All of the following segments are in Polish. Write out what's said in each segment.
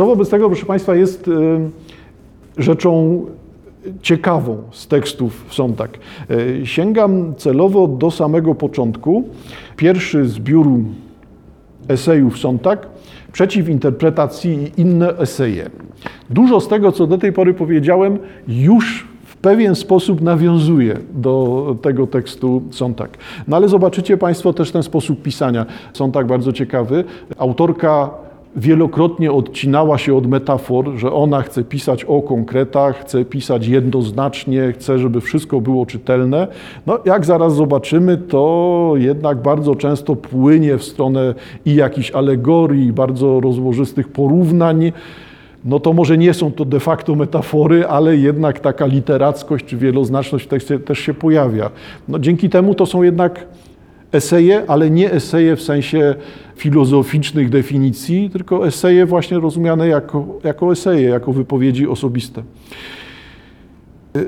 Co wobec tego, proszę Państwa, jest y, rzeczą ciekawą z tekstów Sontag. Y, Sięgam celowo do samego początku. Pierwszy zbiór esejów Sontag, przeciw interpretacji i inne eseje. Dużo z tego, co do tej pory powiedziałem, już w pewien sposób nawiązuje do tego tekstu Sontag. No ale zobaczycie Państwo też ten sposób pisania. Sontag bardzo ciekawy. Autorka wielokrotnie odcinała się od metafor, że ona chce pisać o konkretach, chce pisać jednoznacznie, chce, żeby wszystko było czytelne. No, jak zaraz zobaczymy, to jednak bardzo często płynie w stronę i jakichś alegorii, bardzo rozłożystych porównań. No to może nie są to de facto metafory, ale jednak taka literackość czy wieloznaczność w tekście też się pojawia. No, dzięki temu to są jednak eseje, ale nie eseje w sensie filozoficznych definicji, tylko eseje właśnie rozumiane jako, jako eseje, jako wypowiedzi osobiste.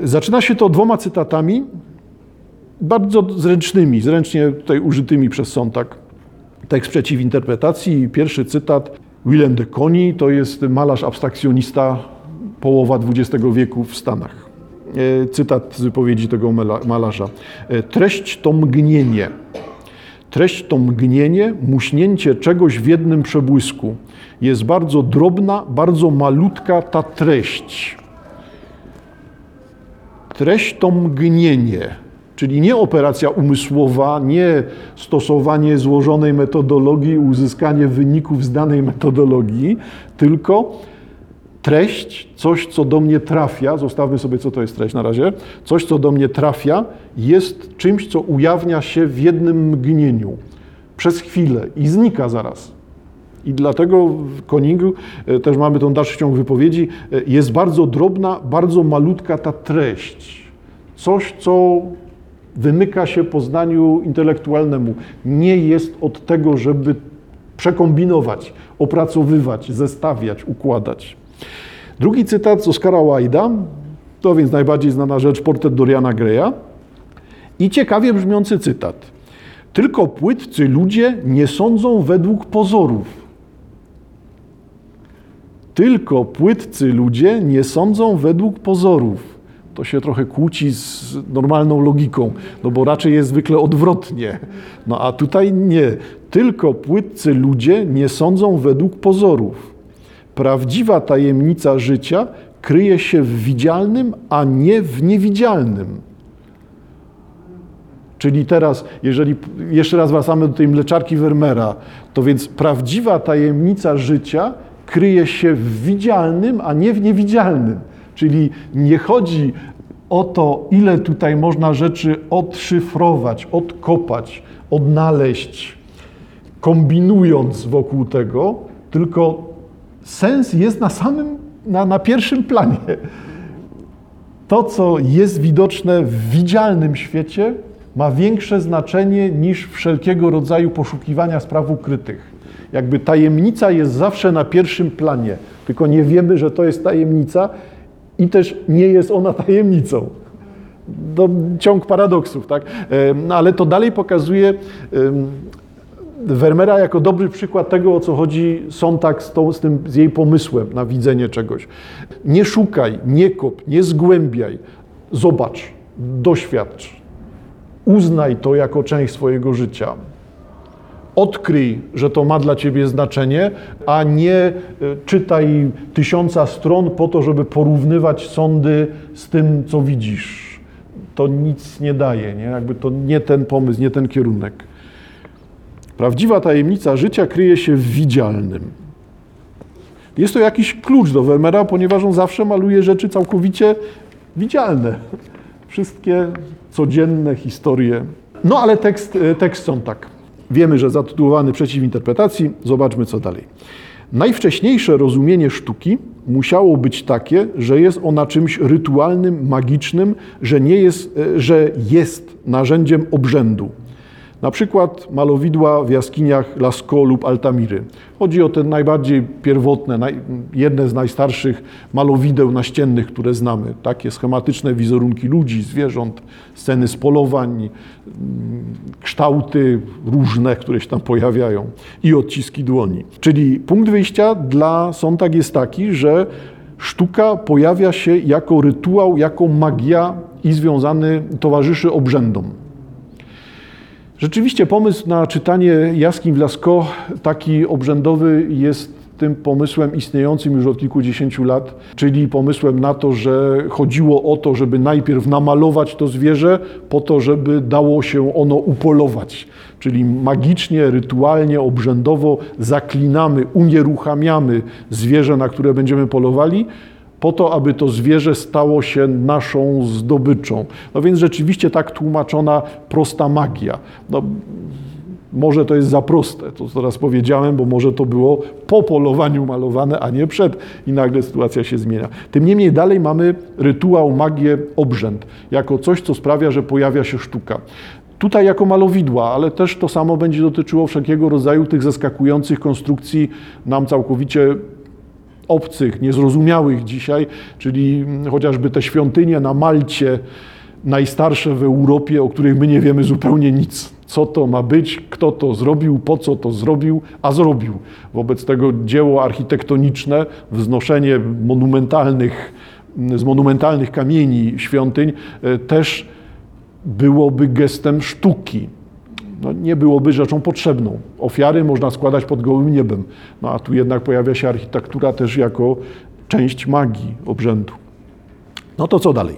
Zaczyna się to dwoma cytatami, bardzo zręcznymi, zręcznie tutaj użytymi przez Sontag. Tekst przeciw interpretacji. Pierwszy cytat. Willem de Koni to jest malarz abstrakcjonista połowa XX wieku w Stanach. E, cytat z wypowiedzi tego malarza. E, treść to mgnienie. Treść to mgnienie, muśnięcie czegoś w jednym przebłysku. Jest bardzo drobna, bardzo malutka ta treść. Treść to mgnienie, czyli nie operacja umysłowa, nie stosowanie złożonej metodologii, uzyskanie wyników z danej metodologii, tylko treść, coś, co do mnie trafia, zostawmy sobie, co to jest treść na razie, coś, co do mnie trafia, jest czymś, co ujawnia się w jednym mgnieniu, przez chwilę i znika zaraz. I dlatego w Koningu e, też mamy tą dalszy ciąg wypowiedzi, e, jest bardzo drobna, bardzo malutka ta treść. Coś, co wymyka się poznaniu intelektualnemu. Nie jest od tego, żeby przekombinować, opracowywać, zestawiać, układać. Drugi cytat z Oscara Wilde'a, to więc najbardziej znana rzecz, portret Doriana Greya. I ciekawie brzmiący cytat. Tylko płytcy ludzie nie sądzą według pozorów. Tylko płytcy ludzie nie sądzą według pozorów. To się trochę kłóci z normalną logiką, no bo raczej jest zwykle odwrotnie. No a tutaj nie. Tylko płytcy ludzie nie sądzą według pozorów. Prawdziwa tajemnica życia kryje się w widzialnym, a nie w niewidzialnym. Czyli teraz, jeżeli jeszcze raz wracamy do tej mleczarki Vermeera, to więc prawdziwa tajemnica życia kryje się w widzialnym, a nie w niewidzialnym. Czyli nie chodzi o to, ile tutaj można rzeczy odszyfrować, odkopać, odnaleźć, kombinując wokół tego, tylko sens jest na samym, na, na pierwszym planie. To, co jest widoczne w widzialnym świecie, ma większe znaczenie niż wszelkiego rodzaju poszukiwania spraw ukrytych. Jakby tajemnica jest zawsze na pierwszym planie, tylko nie wiemy, że to jest tajemnica i też nie jest ona tajemnicą. To ciąg paradoksów, tak? No, ale to dalej pokazuje Vermeera jako dobry przykład tego, o co chodzi Sontag z, tą, z, tym, z jej pomysłem na widzenie czegoś. Nie szukaj, nie kop, nie zgłębiaj. Zobacz, doświadcz. Uznaj to jako część swojego życia. Odkryj, że to ma dla ciebie znaczenie, a nie e, czytaj tysiąca stron po to, żeby porównywać sądy z tym, co widzisz. To nic nie daje, nie? Jakby to nie ten pomysł, nie ten kierunek. Prawdziwa tajemnica życia kryje się w widzialnym. Jest to jakiś klucz do Vermeera, ponieważ on zawsze maluje rzeczy całkowicie widzialne. Wszystkie codzienne historie. No ale tekst, e, tekst są tak. Wiemy, że zatytułowany przeciw interpretacji. Zobaczmy co dalej. Najwcześniejsze rozumienie sztuki musiało być takie, że jest ona czymś rytualnym, magicznym, że, nie jest, e, że jest narzędziem obrzędu. Na przykład malowidła w jaskiniach Lascaux lub Altamiry. Chodzi o te najbardziej pierwotne, naj, jedne z najstarszych malowideł naściennych, które znamy. Takie schematyczne wizerunki ludzi, zwierząt, sceny z polowań, mm, kształty różne, które się tam pojawiają i odciski dłoni. Czyli punkt wyjścia dla Sontag jest taki, że sztuka pojawia się jako rytuał, jako magia i związany towarzyszy obrzędom. Rzeczywiście pomysł na czytanie jaskiń w taki obrzędowy, jest tym pomysłem istniejącym już od kilkudziesięciu lat, czyli pomysłem na to, że chodziło o to, żeby najpierw namalować to zwierzę, po to, żeby dało się ono upolować. Czyli magicznie, rytualnie, obrzędowo zaklinamy, unieruchamiamy zwierzę, na które będziemy polowali, po to, aby to zwierzę stało się naszą zdobyczą. No więc rzeczywiście tak tłumaczona prosta magia. No, może to jest za proste, to teraz powiedziałem, bo może to było po polowaniu malowane, a nie przed i nagle sytuacja się zmienia. Tym niemniej dalej mamy rytuał, magię, obrzęd, jako coś, co sprawia, że pojawia się sztuka. Tutaj jako malowidła, ale też to samo będzie dotyczyło wszelkiego rodzaju tych zaskakujących konstrukcji nam całkowicie obcych, niezrozumiałych dzisiaj, czyli chociażby te świątynie na Malcie, najstarsze w Europie, o których my nie wiemy zupełnie nic. Co to ma być, kto to zrobił, po co to zrobił, a zrobił. Wobec tego dzieło architektoniczne, wznoszenie monumentalnych, z monumentalnych kamieni świątyń e, też byłoby gestem sztuki no, nie byłoby rzeczą potrzebną. Ofiary można składać pod gołym niebem, no a tu jednak pojawia się architektura też jako część magii obrzędu. No to co dalej?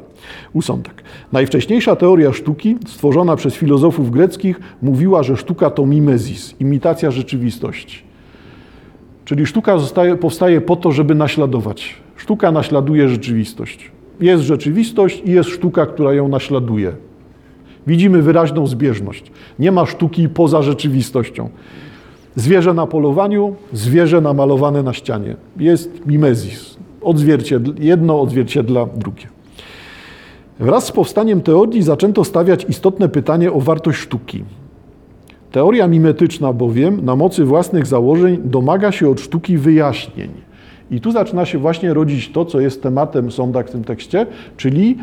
Usądek. Najwcześniejsza teoria sztuki, stworzona przez filozofów greckich, mówiła, że sztuka to mimezis, imitacja rzeczywistości. Czyli sztuka zostaje, powstaje po to, żeby naśladować. Sztuka naśladuje rzeczywistość. Jest rzeczywistość i jest sztuka, która ją naśladuje. Widzimy wyraźną zbieżność. Nie ma sztuki poza rzeczywistością. Zwierzę na polowaniu, zwierzę namalowane na ścianie. Jest mimezis. Odzwierciedl, jedno odzwierciedla drugie. Wraz z powstaniem teorii zaczęto stawiać istotne pytanie o wartość sztuki. Teoria mimetyczna bowiem na mocy własnych założeń domaga się od sztuki wyjaśnień. I tu zaczyna się właśnie rodzić to, co jest tematem sonda w tym tekście, czyli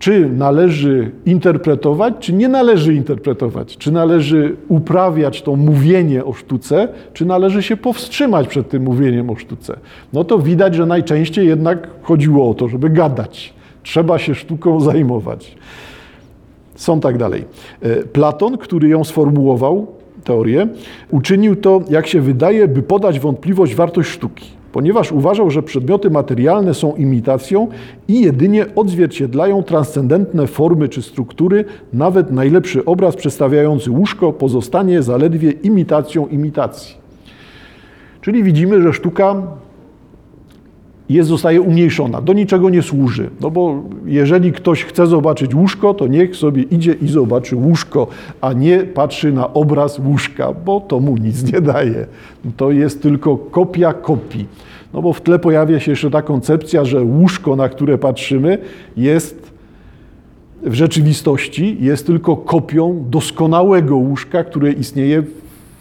czy należy interpretować, czy nie należy interpretować, czy należy uprawiać to mówienie o sztuce, czy należy się powstrzymać przed tym mówieniem o sztuce. No to widać, że najczęściej jednak chodziło o to, żeby gadać. Trzeba się sztuką zajmować. Są tak dalej. E, Platon, który ją sformułował, teorię, uczynił to, jak się wydaje, by podać wątpliwość wartość sztuki ponieważ uważał, że przedmioty materialne są imitacją i jedynie odzwierciedlają transcendentne formy czy struktury, nawet najlepszy obraz przedstawiający łóżko pozostanie zaledwie imitacją imitacji. Czyli widzimy, że sztuka jest, zostaje umniejszona, do niczego nie służy. No bo jeżeli ktoś chce zobaczyć łóżko, to niech sobie idzie i zobaczy łóżko, a nie patrzy na obraz łóżka, bo to mu nic nie daje. To jest tylko kopia kopii. No bo w tle pojawia się jeszcze ta koncepcja, że łóżko, na które patrzymy, jest w rzeczywistości jest tylko kopią doskonałego łóżka, które istnieje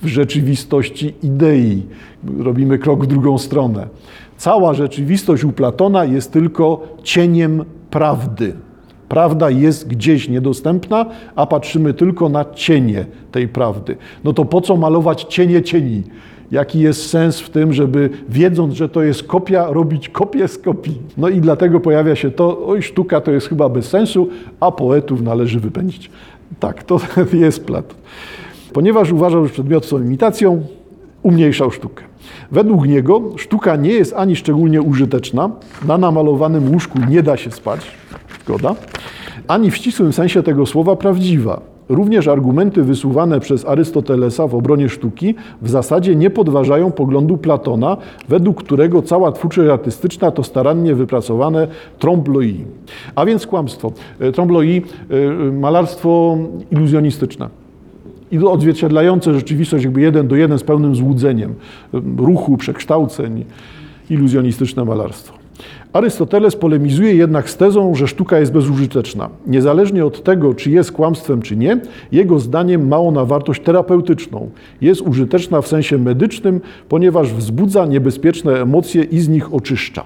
w rzeczywistości idei. Robimy krok w drugą stronę. Cała rzeczywistość u Platona jest tylko cieniem prawdy. Prawda jest gdzieś niedostępna, a patrzymy tylko na cienie tej prawdy. No to po co malować cienie cieni? Jaki jest sens w tym, żeby wiedząc, że to jest kopia, robić kopię z kopii? No i dlatego pojawia się to, oj, sztuka to jest chyba bez sensu, a poetów należy wypędzić. Tak, to jest Platon. Ponieważ uważał, że przedmioty są imitacją, umniejszał sztukę. Według niego sztuka nie jest ani szczególnie użyteczna, na namalowanym łóżku nie da się spać, zgoda, ani w ścisłym sensie tego słowa prawdziwa. Również argumenty wysuwane przez Arystotelesa w obronie sztuki w zasadzie nie podważają poglądu Platona, według którego cała twórczość artystyczna to starannie wypracowane trombloi. A więc kłamstwo. E, trombloi, e, malarstwo iluzjonistyczne i odzwierciedlające rzeczywistość jakby jeden do jeden z pełnym złudzeniem ruchu, przekształceń, iluzjonistyczne malarstwo. Arystoteles polemizuje jednak z tezą, że sztuka jest bezużyteczna. Niezależnie od tego, czy jest kłamstwem, czy nie, jego zdaniem ma ona wartość terapeutyczną. Jest użyteczna w sensie medycznym, ponieważ wzbudza niebezpieczne emocje i z nich oczyszcza.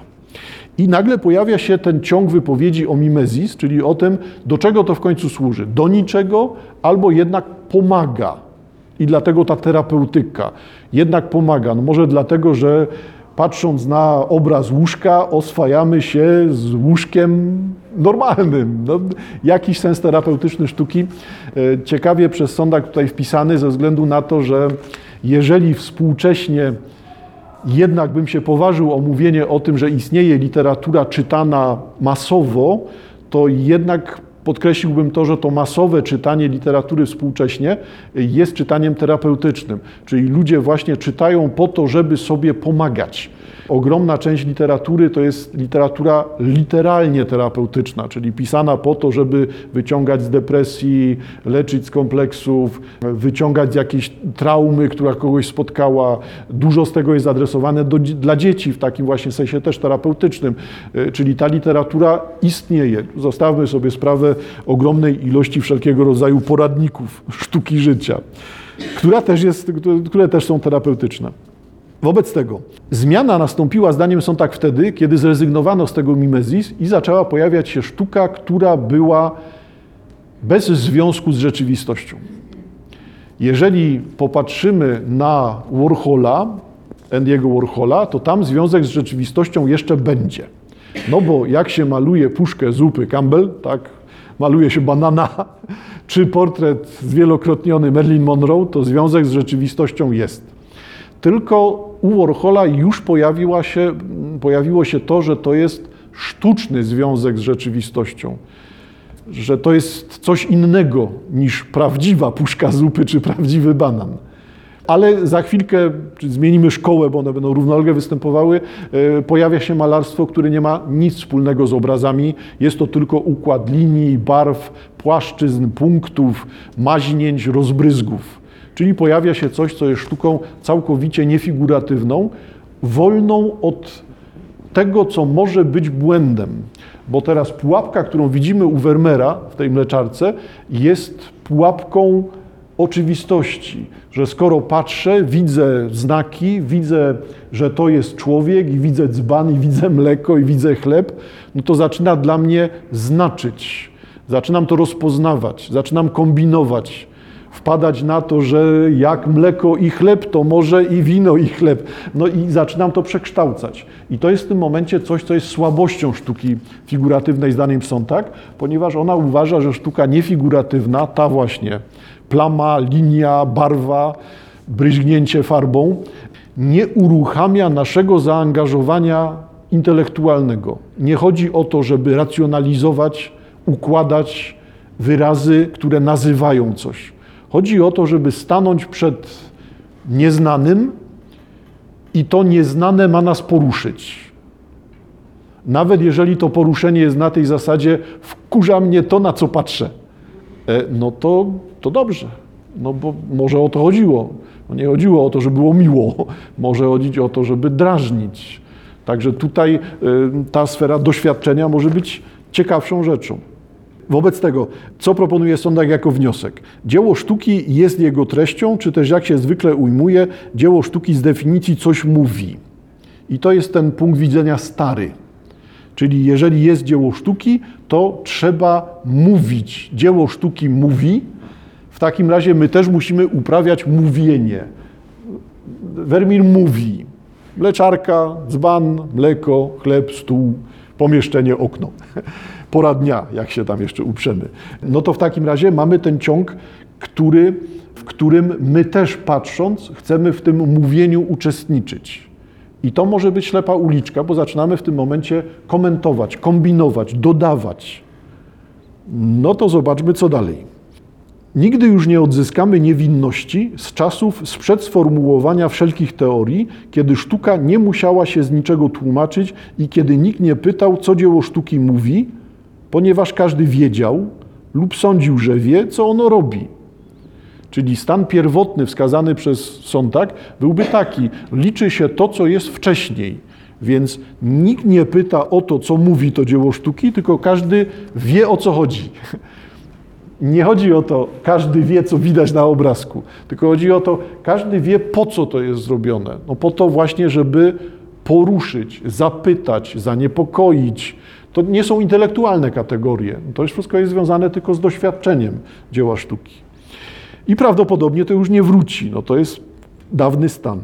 I nagle pojawia się ten ciąg wypowiedzi o mimezis, czyli o tym, do czego to w końcu służy. Do niczego, albo jednak pomaga. I dlatego ta terapeutyka jednak pomaga. No może dlatego, że patrząc na obraz łóżka, oswajamy się z łóżkiem normalnym. No, jakiś sens terapeutyczny sztuki. E, ciekawie przez sądak tutaj wpisany ze względu na to, że jeżeli współcześnie jednak bym się poważył o mówienie o tym, że istnieje literatura czytana masowo, to jednak podkreśliłbym to, że to masowe czytanie literatury współcześnie jest czytaniem terapeutycznym. Czyli ludzie właśnie czytają po to, żeby sobie pomagać. Ogromna część literatury to jest literatura literalnie terapeutyczna, czyli pisana po to, żeby wyciągać z depresji, leczyć z kompleksów, wyciągać z jakiejś traumy, która kogoś spotkała. Dużo z tego jest adresowane do, dla dzieci w takim właśnie sensie też terapeutycznym. E, czyli ta literatura istnieje. Zostawmy sobie sprawę ogromnej ilości wszelkiego rodzaju poradników sztuki życia, która też jest, które też są terapeutyczne. Wobec tego zmiana nastąpiła, zdaniem są tak wtedy, kiedy zrezygnowano z tego mimezis i zaczęła pojawiać się sztuka, która była bez związku z rzeczywistością. Jeżeli popatrzymy na Warhola, Andy'ego Warhola, to tam związek z rzeczywistością jeszcze będzie. No bo jak się maluje puszkę zupy Campbell, tak, maluje się banana, czy portret zwielokrotniony Marilyn Monroe, to związek z rzeczywistością jest. Tylko u Warhola już pojawiła się, pojawiło się to, że to jest sztuczny związek z rzeczywistością. Że to jest coś innego niż prawdziwa puszka zupy czy prawdziwy banan. Ale za chwilkę zmienimy szkołę, bo one będą równolegle występowały. E, pojawia się malarstwo, które nie ma nic wspólnego z obrazami. Jest to tylko układ linii, barw, płaszczyzn, punktów, maźnięć, rozbryzgów. Czyli pojawia się coś, co jest sztuką całkowicie niefiguratywną, wolną od tego, co może być błędem. Bo teraz pułapka, którą widzimy u Vermeera w tej mleczarce, jest pułapką oczywistości, że skoro patrzę, widzę znaki, widzę, że to jest człowiek i widzę dzban i widzę mleko i widzę chleb, no to zaczyna dla mnie znaczyć. Zaczynam to rozpoznawać, zaczynam kombinować wpadać na to, że jak mleko i chleb, to może i wino i chleb. No i zaczynam to przekształcać. I to jest w tym momencie coś, co jest słabością sztuki figuratywnej, zdaniem tak, ponieważ ona uważa, że sztuka niefiguratywna, ta właśnie plama, linia, barwa, bryźgnięcie farbą, nie uruchamia naszego zaangażowania intelektualnego. Nie chodzi o to, żeby racjonalizować, układać wyrazy, które nazywają coś. Chodzi o to, żeby stanąć przed nieznanym i to nieznane ma nas poruszyć. Nawet jeżeli to poruszenie jest na tej zasadzie, wkurza mnie to, na co patrzę, e, no to, to dobrze. No bo może o to chodziło. No nie chodziło o to, żeby było miło. Może chodzić o to, żeby drażnić. Także tutaj e, ta sfera doświadczenia może być ciekawszą rzeczą. Wobec tego, co proponuje Sondak jako wniosek? Dzieło sztuki jest jego treścią, czy też jak się zwykle ujmuje, dzieło sztuki z definicji coś mówi. I to jest ten punkt widzenia stary. Czyli jeżeli jest dzieło sztuki, to trzeba mówić. Dzieło sztuki mówi, w takim razie my też musimy uprawiać mówienie. Wermir mówi. Mleczarka, dzban, mleko, chleb, stół, pomieszczenie, okno. Pora dnia, jak się tam jeszcze uprzemy. No to w takim razie mamy ten ciąg, który, w którym my też patrząc, chcemy w tym mówieniu uczestniczyć. I to może być ślepa uliczka, bo zaczynamy w tym momencie komentować, kombinować, dodawać. No to zobaczmy, co dalej. Nigdy już nie odzyskamy niewinności z czasów sprzed sformułowania wszelkich teorii, kiedy sztuka nie musiała się z niczego tłumaczyć i kiedy nikt nie pytał, co dzieło sztuki mówi, ponieważ każdy wiedział lub sądził, że wie, co ono robi. Czyli stan pierwotny wskazany przez Sontag byłby taki: liczy się to, co jest wcześniej. Więc nikt nie pyta o to, co mówi to dzieło sztuki, tylko każdy wie o co chodzi. Nie chodzi o to, każdy wie, co widać na obrazku, tylko chodzi o to, każdy wie, po co to jest zrobione. No po to właśnie, żeby poruszyć, zapytać, zaniepokoić. To nie są intelektualne kategorie. To już wszystko jest związane tylko z doświadczeniem dzieła sztuki. I prawdopodobnie to już nie wróci. No to jest dawny stan.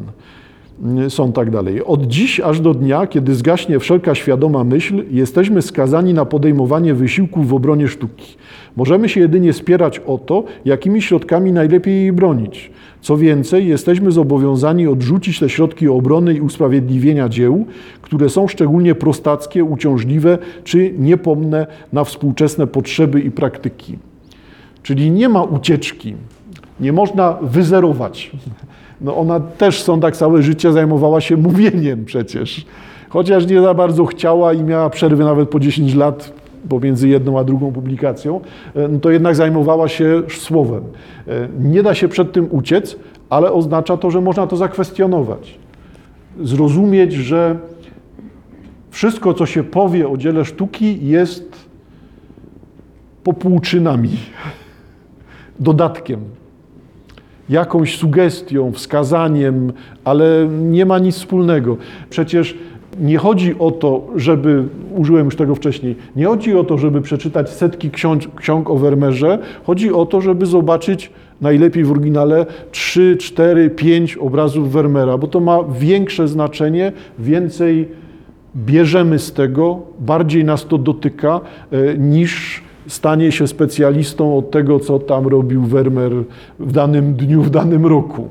Są tak dalej. Od dziś aż do dnia, kiedy zgaśnie wszelka świadoma myśl, jesteśmy skazani na podejmowanie wysiłków w obronie sztuki. Możemy się jedynie spierać o to, jakimi środkami najlepiej jej bronić. Co więcej, jesteśmy zobowiązani odrzucić te środki obrony i usprawiedliwienia dzieł, które są szczególnie prostackie, uciążliwe czy niepomne na współczesne potrzeby i praktyki. Czyli nie ma ucieczki, nie można wyzerować. No ona też tak całe życie zajmowała się mówieniem przecież. Chociaż nie za bardzo chciała i miała przerwy nawet po 10 lat pomiędzy jedną a drugą publikacją, e, no to jednak zajmowała się słowem. E, nie da się przed tym uciec, ale oznacza to, że można to zakwestionować. Zrozumieć, że wszystko, co się powie o dziele sztuki, jest popłuczynami, dodatkiem, jakąś sugestią, wskazaniem, ale nie ma nic wspólnego. Przecież nie chodzi o to, żeby, użyłem już tego wcześniej, nie chodzi o to, żeby przeczytać setki ksiąg, ksiąg o Vermeerze, chodzi o to, żeby zobaczyć najlepiej w oryginale 3, 4, 5 obrazów Vermeera, bo to ma większe znaczenie, więcej bierzemy z tego, bardziej nas to dotyka e, niż stanie się specjalistą od tego, co tam robił Vermeer w danym dniu, w danym roku.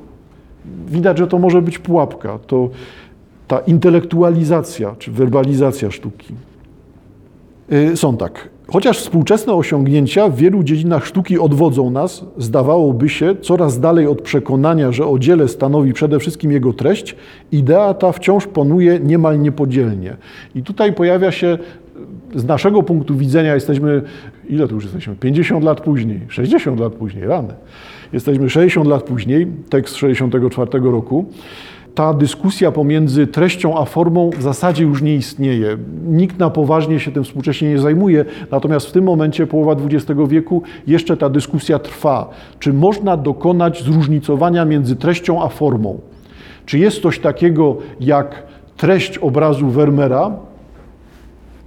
Widać, że to może być pułapka. To ta intelektualizacja czy werbalizacja sztuki. Y, są tak. Chociaż współczesne osiągnięcia w wielu dziedzinach sztuki odwodzą nas, zdawałoby się, coraz dalej od przekonania, że o dziele stanowi przede wszystkim jego treść, idea ta wciąż panuje niemal niepodzielnie. I tutaj pojawia się z naszego punktu widzenia jesteśmy, ile tu już jesteśmy? 50 lat później, 60 lat później, rany. Jesteśmy 60 lat później, tekst 64 roku ta dyskusja pomiędzy treścią a formą w zasadzie już nie istnieje. Nikt na poważnie się tym współcześnie nie zajmuje, natomiast w tym momencie, połowa XX wieku, jeszcze ta dyskusja trwa. Czy można dokonać zróżnicowania między treścią a formą? Czy jest coś takiego jak treść obrazu Vermeera,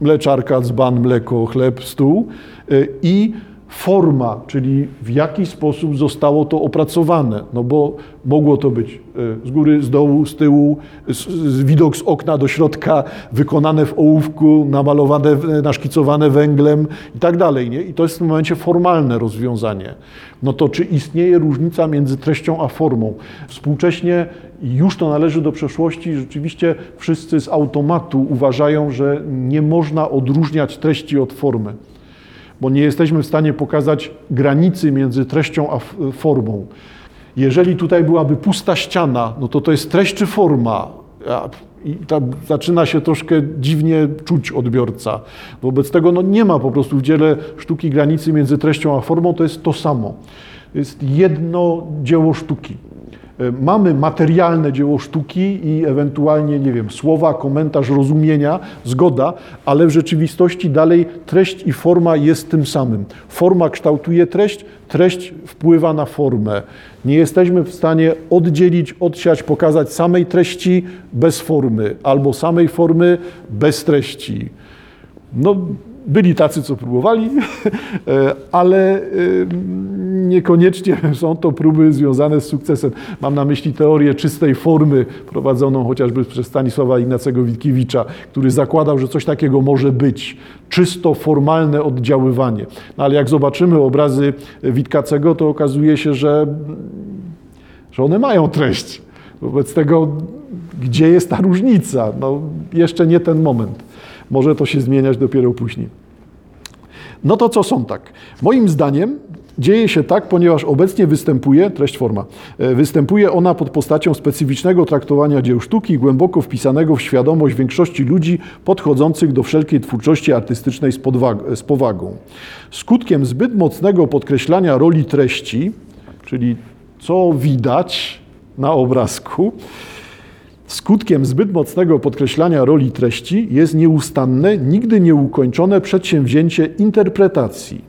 mleczarka, dzban, mleko, chleb, stół y, i forma, czyli w jaki sposób zostało to opracowane. No bo mogło to być e, z góry, z dołu, z tyłu, z, z widok z okna do środka, wykonane w ołówku, namalowane, naszkicowane węglem i tak dalej. Nie? I to jest w tym momencie formalne rozwiązanie. No to czy istnieje różnica między treścią a formą? Współcześnie już to należy do przeszłości. Rzeczywiście wszyscy z automatu uważają, że nie można odróżniać treści od formy bo nie jesteśmy w stanie pokazać granicy między treścią a formą. Jeżeli tutaj byłaby pusta ściana, no to to jest treść czy forma? I zaczyna się troszkę dziwnie czuć odbiorca. Wobec tego no nie ma po prostu w dziele sztuki granicy między treścią a formą, to jest to samo. Jest jedno dzieło sztuki. E, mamy materialne dzieło sztuki i ewentualnie, nie wiem, słowa, komentarz, rozumienia, zgoda, ale w rzeczywistości dalej treść i forma jest tym samym. Forma kształtuje treść, treść wpływa na formę. Nie jesteśmy w stanie oddzielić, odsiać, pokazać samej treści bez formy albo samej formy bez treści. No, byli tacy, co próbowali, e, ale niekoniecznie są to próby związane z sukcesem. Mam na myśli teorię czystej formy prowadzoną chociażby przez Stanisława Ignacego Witkiewicza, który zakładał, że coś takiego może być. Czysto formalne oddziaływanie. No ale jak zobaczymy obrazy Witkacego, to okazuje się, że, że one mają treść. Wobec tego, gdzie jest ta różnica? No, jeszcze nie ten moment. Może to się zmieniać dopiero później. No to co są tak? Moim zdaniem dzieje się tak, ponieważ obecnie występuje, treść forma, e, występuje ona pod postacią specyficznego traktowania dzieł sztuki, głęboko wpisanego w świadomość większości ludzi podchodzących do wszelkiej twórczości artystycznej z, z powagą. Skutkiem zbyt mocnego podkreślania roli treści, czyli co widać na obrazku, Skutkiem zbyt mocnego podkreślania roli treści jest nieustanne, nigdy nieukończone przedsięwzięcie interpretacji.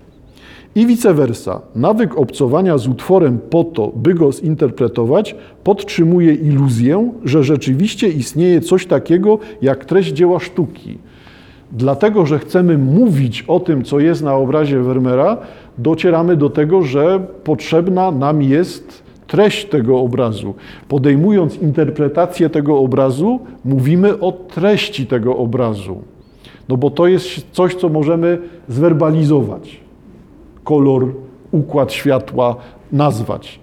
I vice versa. Nawyk obcowania z utworem po to, by go zinterpretować, podtrzymuje iluzję, że rzeczywiście istnieje coś takiego jak treść dzieła sztuki. Dlatego, że chcemy mówić o tym, co jest na obrazie Vermeera, docieramy do tego, że potrzebna nam jest treść tego obrazu. Podejmując interpretację tego obrazu, mówimy o treści tego obrazu. No bo to jest coś, co możemy zwerbalizować. Kolor, układ światła, nazwać.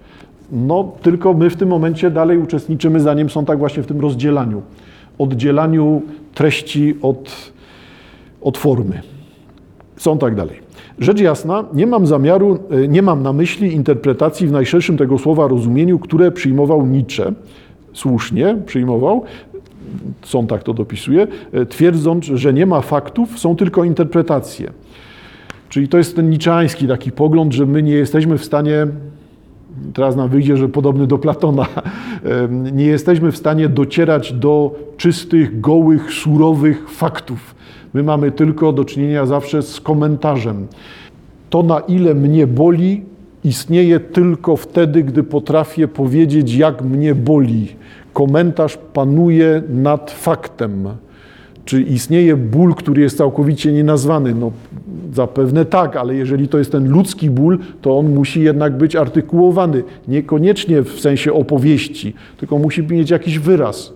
No, tylko my w tym momencie dalej uczestniczymy, zanim są tak właśnie w tym rozdzielaniu. Oddzielaniu treści od, od formy. Są tak dalej. Rzecz jasna, nie mam zamiaru, e, nie mam na myśli interpretacji w najszerszym tego słowa rozumieniu, które przyjmował Nietzsche, słusznie przyjmował, są tak to dopisuje, e, twierdząc, że nie ma faktów, są tylko interpretacje. Czyli to jest ten niczański taki pogląd, że my nie jesteśmy w stanie, teraz nam wyjdzie, że podobny do Platona, nie jesteśmy w stanie docierać do czystych, gołych, surowych faktów My mamy tylko do czynienia zawsze z komentarzem. To, na ile mnie boli, istnieje tylko wtedy, gdy potrafię powiedzieć, jak mnie boli. Komentarz panuje nad faktem. Czy istnieje ból, który jest całkowicie nienazwany? No, zapewne tak, ale jeżeli to jest ten ludzki ból, to on musi jednak być artykułowany. Niekoniecznie w sensie opowieści, tylko musi mieć jakiś wyraz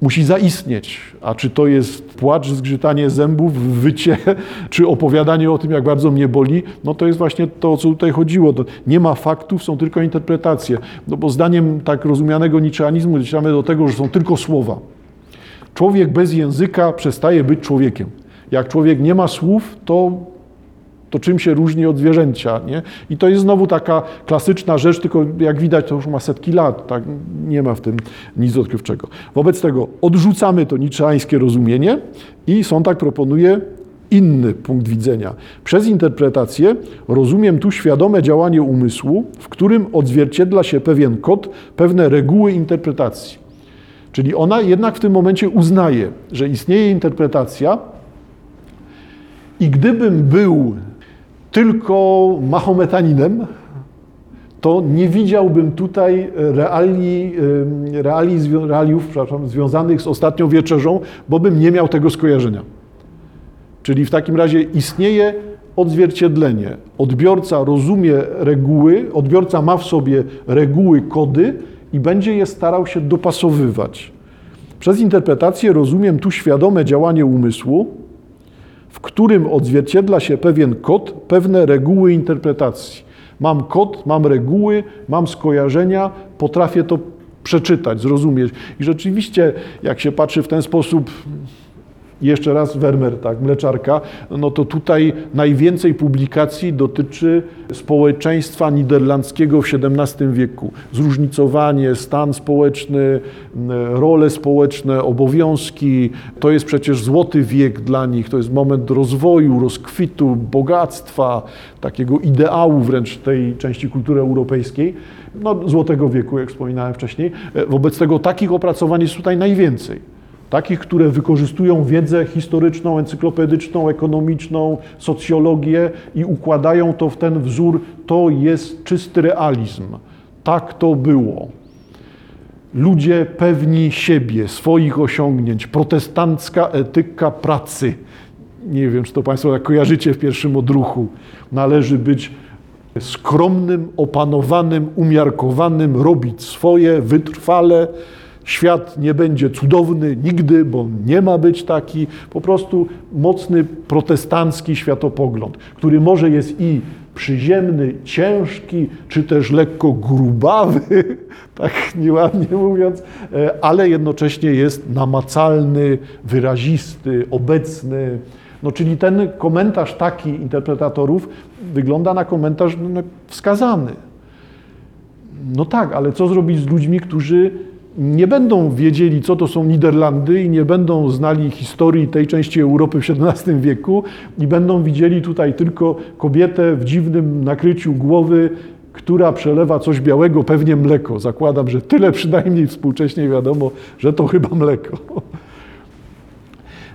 musi zaistnieć. A czy to jest płacz, zgrzytanie zębów, wycie, czy opowiadanie o tym, jak bardzo mnie boli, no to jest właśnie to, o co tutaj chodziło. Nie ma faktów, są tylko interpretacje. No bo zdaniem tak rozumianego niczeanizmu docieramy do tego, że są tylko słowa. Człowiek bez języka przestaje być człowiekiem. Jak człowiek nie ma słów, to to czym się różni od zwierzęcia. Nie? I to jest znowu taka klasyczna rzecz, tylko jak widać, to już ma setki lat. Tak? Nie ma w tym nic odkrywczego. Wobec tego odrzucamy to niczeańskie rozumienie i Sontak proponuje inny punkt widzenia. Przez interpretację rozumiem tu świadome działanie umysłu, w którym odzwierciedla się pewien kod, pewne reguły interpretacji. Czyli ona jednak w tym momencie uznaje, że istnieje interpretacja, i gdybym był tylko mahometaninem, to nie widziałbym tutaj reali, reali, realiów związanych z ostatnią wieczerzą, bo bym nie miał tego skojarzenia. Czyli w takim razie istnieje odzwierciedlenie. Odbiorca rozumie reguły, odbiorca ma w sobie reguły, kody i będzie je starał się dopasowywać. Przez interpretację rozumiem tu świadome działanie umysłu, w którym odzwierciedla się pewien kod, pewne reguły interpretacji. Mam kod, mam reguły, mam skojarzenia, potrafię to przeczytać, zrozumieć. I rzeczywiście, jak się patrzy w ten sposób, jeszcze raz Wermer, tak, mleczarka, no to tutaj najwięcej publikacji dotyczy społeczeństwa niderlandzkiego w XVII wieku. Zróżnicowanie, stan społeczny, role społeczne, obowiązki. To jest przecież złoty wiek dla nich, to jest moment rozwoju, rozkwitu, bogactwa, takiego ideału wręcz tej części kultury europejskiej. No, złotego wieku, jak wspominałem wcześniej. Wobec tego takich opracowań jest tutaj najwięcej. Takich, które wykorzystują wiedzę historyczną, encyklopedyczną, ekonomiczną, socjologię i układają to w ten wzór, to jest czysty realizm. Tak to było. Ludzie pewni siebie, swoich osiągnięć, protestancka etyka pracy. Nie wiem, czy to Państwo tak kojarzycie w pierwszym odruchu. Należy być skromnym, opanowanym, umiarkowanym, robić swoje wytrwale, Świat nie będzie cudowny nigdy, bo nie ma być taki. Po prostu mocny protestancki światopogląd, który może jest i przyziemny, ciężki, czy też lekko grubawy, tak nieładnie mówiąc, e, ale jednocześnie jest namacalny, wyrazisty, obecny. No, czyli ten komentarz taki interpretatorów wygląda na komentarz no, wskazany. No tak, ale co zrobić z ludźmi, którzy nie będą wiedzieli, co to są Niderlandy i nie będą znali historii tej części Europy w XVII wieku i będą widzieli tutaj tylko kobietę w dziwnym nakryciu głowy, która przelewa coś białego, pewnie mleko. Zakładam, że tyle przynajmniej współcześnie wiadomo, że to chyba mleko.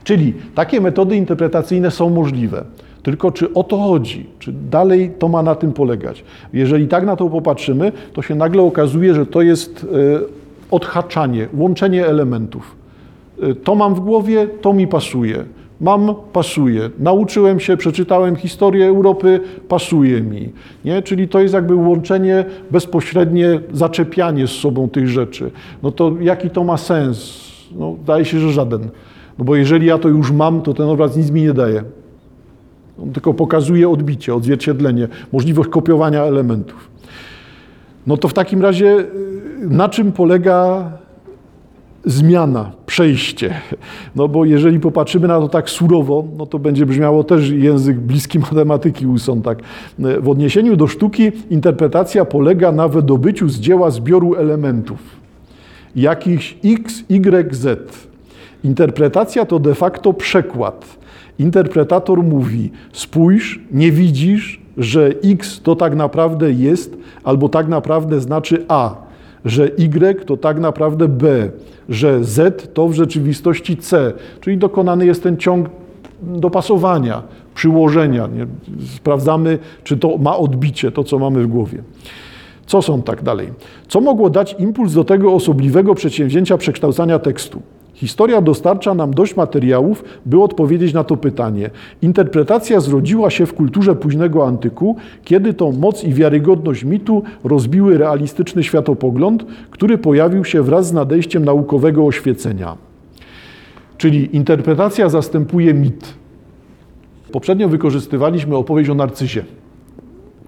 Czyli takie metody interpretacyjne są możliwe. Tylko czy o to chodzi? Czy dalej to ma na tym polegać? Jeżeli tak na to popatrzymy, to się nagle okazuje, że to jest e, odhaczanie, łączenie elementów. E, To mam w głowie, to mi pasuje. Mam, pasuje. Nauczyłem się, przeczytałem historię Europy, pasuje mi. Nie? Czyli to jest jakby łączenie, bezpośrednie zaczepianie z sobą tych rzeczy. No to jaki to ma sens? No, daje się, że żaden. No bo jeżeli ja to już mam, to ten obraz nic mi nie daje. On tylko pokazuje odbicie, odzwierciedlenie, możliwość kopiowania elementów. No to w takim razie y, na czym polega zmiana, przejście? No bo jeżeli popatrzymy na to tak surowo, no to będzie brzmiało też język bliski matematyki Wilson tak. W odniesieniu do sztuki interpretacja polega na wydobyciu z dzieła zbioru elementów, jakichś x, y, z. Interpretacja to de facto przekład. Interpretator mówi: spójrz, nie widzisz, że x to tak naprawdę jest, albo tak naprawdę znaczy a, że y to tak naprawdę b, że z to w rzeczywistości c, czyli dokonany jest ten ciąg dopasowania, przyłożenia. Nie? Sprawdzamy, czy to ma odbicie, to co mamy w głowie. Co są tak dalej? Co mogło dać impuls do tego osobliwego przedsięwzięcia przekształcania tekstu? Historia dostarcza nam dość materiałów, by odpowiedzieć na to pytanie. Interpretacja zrodziła się w kulturze późnego antyku, kiedy to moc i wiarygodność mitu rozbiły realistyczny światopogląd, który pojawił się wraz z nadejściem naukowego oświecenia. Czyli interpretacja zastępuje mit. Poprzednio wykorzystywaliśmy opowieść o narcyzie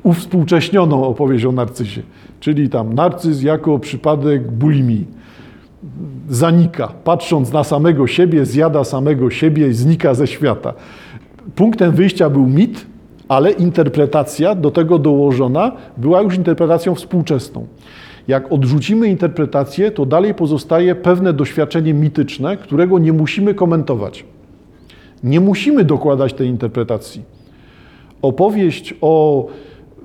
uwspółcześnioną opowieść o narcyzie, czyli tam narcyz jako przypadek bulimii. Zanika, patrząc na samego siebie, zjada samego siebie i znika ze świata. Punktem wyjścia był mit, ale interpretacja do tego dołożona była już interpretacją współczesną. Jak odrzucimy interpretację, to dalej pozostaje pewne doświadczenie mityczne, którego nie musimy komentować. Nie musimy dokładać tej interpretacji. Opowieść o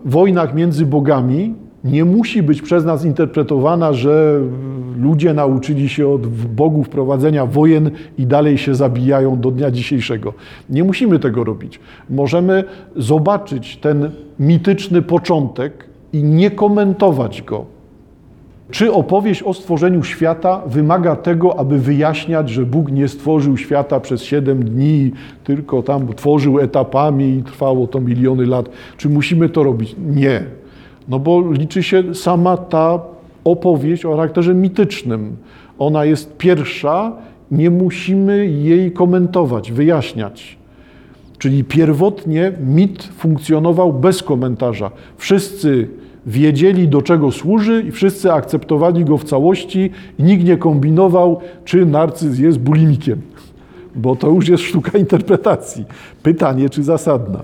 wojnach między bogami nie musi być przez nas interpretowana, że ludzie nauczyli się od bogów prowadzenia wojen i dalej się zabijają do dnia dzisiejszego. Nie musimy tego robić. Możemy zobaczyć ten mityczny początek i nie komentować go. Czy opowieść o stworzeniu świata wymaga tego, aby wyjaśniać, że Bóg nie stworzył świata przez siedem dni, tylko tam tworzył etapami i trwało to miliony lat? Czy musimy to robić? Nie. No bo liczy się sama ta opowieść o charakterze mitycznym. Ona jest pierwsza, nie musimy jej komentować, wyjaśniać. Czyli pierwotnie mit funkcjonował bez komentarza. Wszyscy wiedzieli, do czego służy, i wszyscy akceptowali go w całości, i nikt nie kombinował, czy narcyz jest bulimikiem, bo to już jest sztuka interpretacji. Pytanie, czy zasadna.